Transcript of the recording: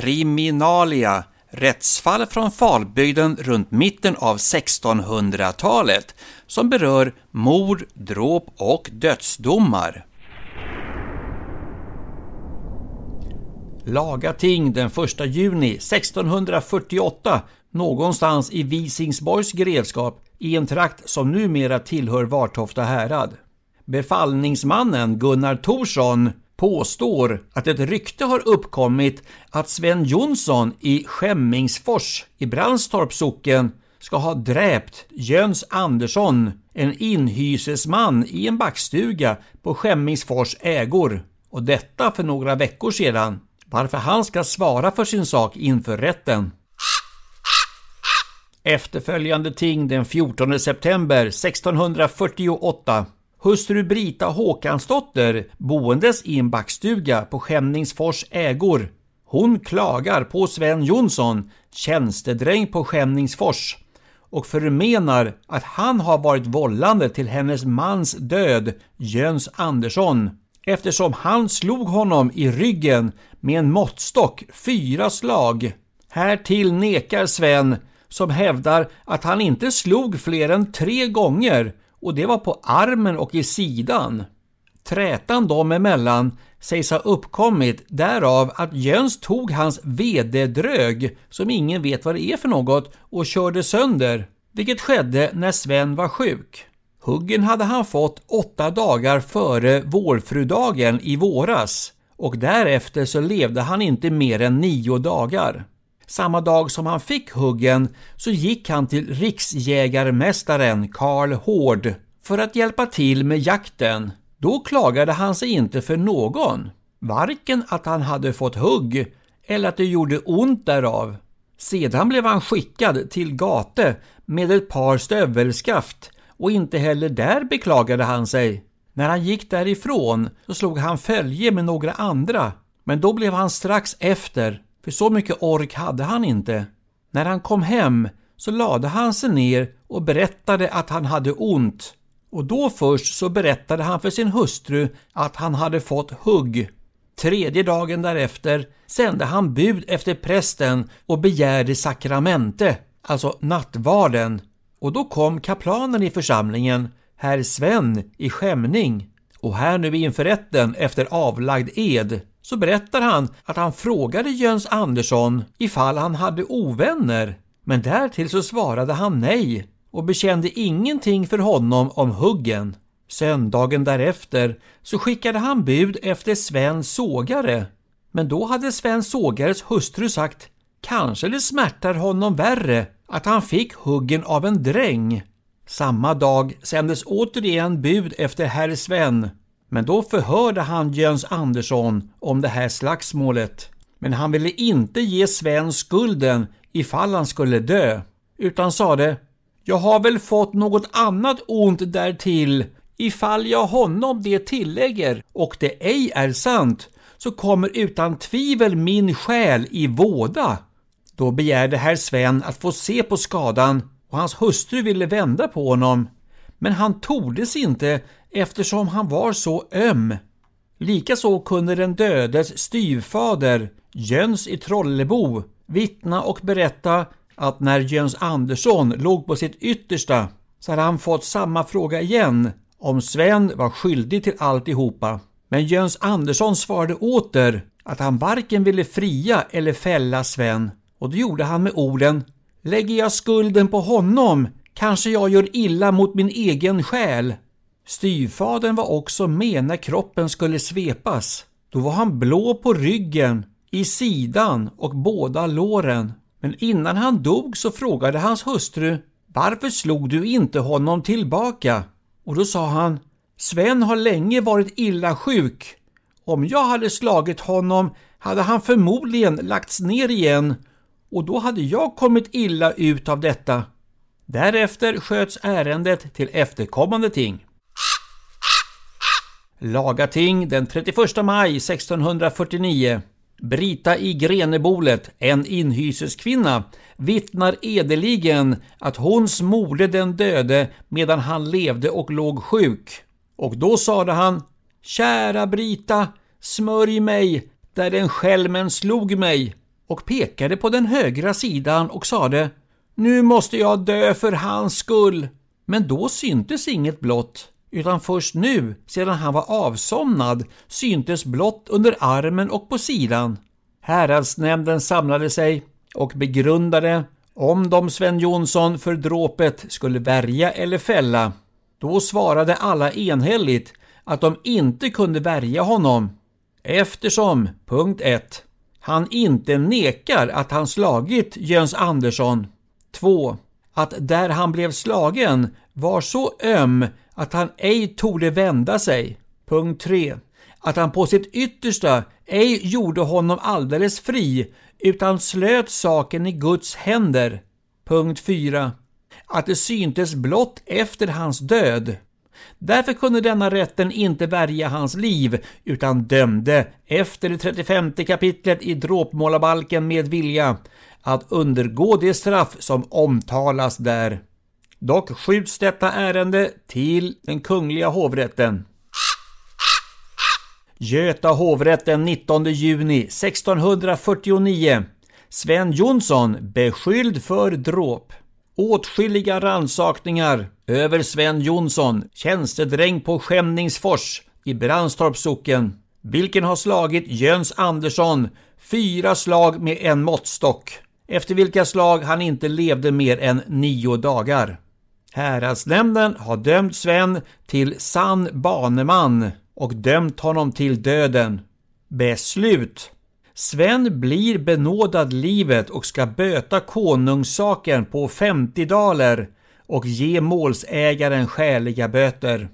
Kriminalia Rättsfall från Falbygden runt mitten av 1600-talet som berör mord, dråp och dödsdomar. Lagating den 1 juni 1648 någonstans i Visingsborgs grevskap i en trakt som numera tillhör Vartofta härad. Befallningsmannen Gunnar Thorsson påstår att ett rykte har uppkommit att Sven Jonsson i Skämmingsfors i Brandstorps socken ska ha dräpt Jöns Andersson, en inhysesman i en backstuga på Skämmingsfors ägor. Och detta för några veckor sedan. Varför han ska svara för sin sak inför rätten. Efterföljande ting den 14 september 1648 Hustru Brita Håkansdotter, boendes i en backstuga på Skämningsfors ägor. Hon klagar på Sven Jonsson, tjänstedräng på Skämningsfors och förmenar att han har varit vållande till hennes mans död, Jöns Andersson, eftersom han slog honom i ryggen med en måttstock fyra slag. Härtill nekar Sven, som hävdar att han inte slog fler än tre gånger och det var på armen och i sidan. Trätan dem emellan sägs ha uppkommit därav att Jöns tog hans vededrög, som ingen vet vad det är för något, och körde sönder, vilket skedde när Sven var sjuk. Huggen hade han fått åtta dagar före vårfrudagen i våras och därefter så levde han inte mer än nio dagar. Samma dag som han fick huggen så gick han till riksjägarmästaren Karl Hård för att hjälpa till med jakten. Då klagade han sig inte för någon, varken att han hade fått hugg eller att det gjorde ont därav. Sedan blev han skickad till Gate med ett par stövelskaft och inte heller där beklagade han sig. När han gick därifrån så slog han följe med några andra, men då blev han strax efter för så mycket ork hade han inte. När han kom hem så lade han sig ner och berättade att han hade ont. Och då först så berättade han för sin hustru att han hade fått hugg. Tredje dagen därefter sände han bud efter prästen och begärde sakramente, alltså nattvarden. Och då kom kaplanen i församlingen, herr Sven i skämning. Och här nu inför rätten efter avlagd ed så berättar han att han frågade Jöns Andersson ifall han hade ovänner, men därtill så svarade han nej och bekände ingenting för honom om huggen. Söndagen därefter så skickade han bud efter Sven sågare, men då hade Sven sågares hustru sagt Kanske det smärtar honom värre att han fick huggen av en dräng. Samma dag sändes återigen bud efter herr Sven men då förhörde han Jöns Andersson om det här slagsmålet. Men han ville inte ge Sven skulden ifall han skulle dö, utan sade Jag har väl fått något annat ont därtill. Ifall jag honom det tillägger och det ej är sant, så kommer utan tvivel min själ i våda. Då begärde herr Sven att få se på skadan och hans hustru ville vända på honom. Men han tordes inte eftersom han var så öm. Likaså kunde den dödes styvfader, Jöns i Trollebo, vittna och berätta att när Jöns Andersson låg på sitt yttersta så hade han fått samma fråga igen om Sven var skyldig till alltihopa. Men Jöns Andersson svarade åter att han varken ville fria eller fälla Sven och det gjorde han med orden Lägger jag skulden på honom kanske jag gör illa mot min egen själ. Styvfadern var också med när kroppen skulle svepas. Då var han blå på ryggen, i sidan och båda låren. Men innan han dog så frågade hans hustru Varför slog du inte honom tillbaka? Och då sa han Sven har länge varit illa sjuk Om jag hade slagit honom hade han förmodligen lagts ner igen och då hade jag kommit illa ut av detta. Därefter sköts ärendet till efterkommande ting. Lagating den 31 maj 1649. Brita i Grenebolet, en inhyseskvinna, vittnar edeligen att hon smorde den döde medan han levde och låg sjuk. Och då sade han Kära Brita, smörj mig där den skälmen slog mig och pekade på den högra sidan och sade nu måste jag dö för hans skull. Men då syntes inget blått, utan först nu, sedan han var avsomnad, syntes blått under armen och på sidan. Häradsnämnden samlade sig och begrundade om de Sven Jonsson för dråpet skulle värja eller fälla. Då svarade alla enhälligt att de inte kunde värja honom eftersom, punkt 1. Han inte nekar att han slagit Jöns Andersson. 2. Att där han blev slagen var så öm att han ej torde vända sig. Punkt 3. Att han på sitt yttersta ej gjorde honom alldeles fri utan slöt saken i Guds händer. Punkt 4. Att det syntes blott efter hans död. Därför kunde denna rätten inte värja hans liv utan dömde efter det 35 kapitlet i dråpmålarbalken med vilja att undergå det straff som omtalas där. Dock skjuts detta ärende till den kungliga hovrätten. Göta hovrätt den 19 juni 1649. Sven Jonsson beskylld för dråp. Åtskilliga ransakningar över Sven Jonsson, tjänstedräng på Skämningsfors i Brandstorps socken, vilken har slagit Jöns Andersson? Fyra slag med en måttstock, efter vilka slag han inte levde mer än nio dagar. Häradsnämnden har dömt Sven till sann baneman och dömt honom till döden. Beslut. Sven blir benådad livet och ska böta konungssaken på 50 daler och ge målsägaren skäliga böter.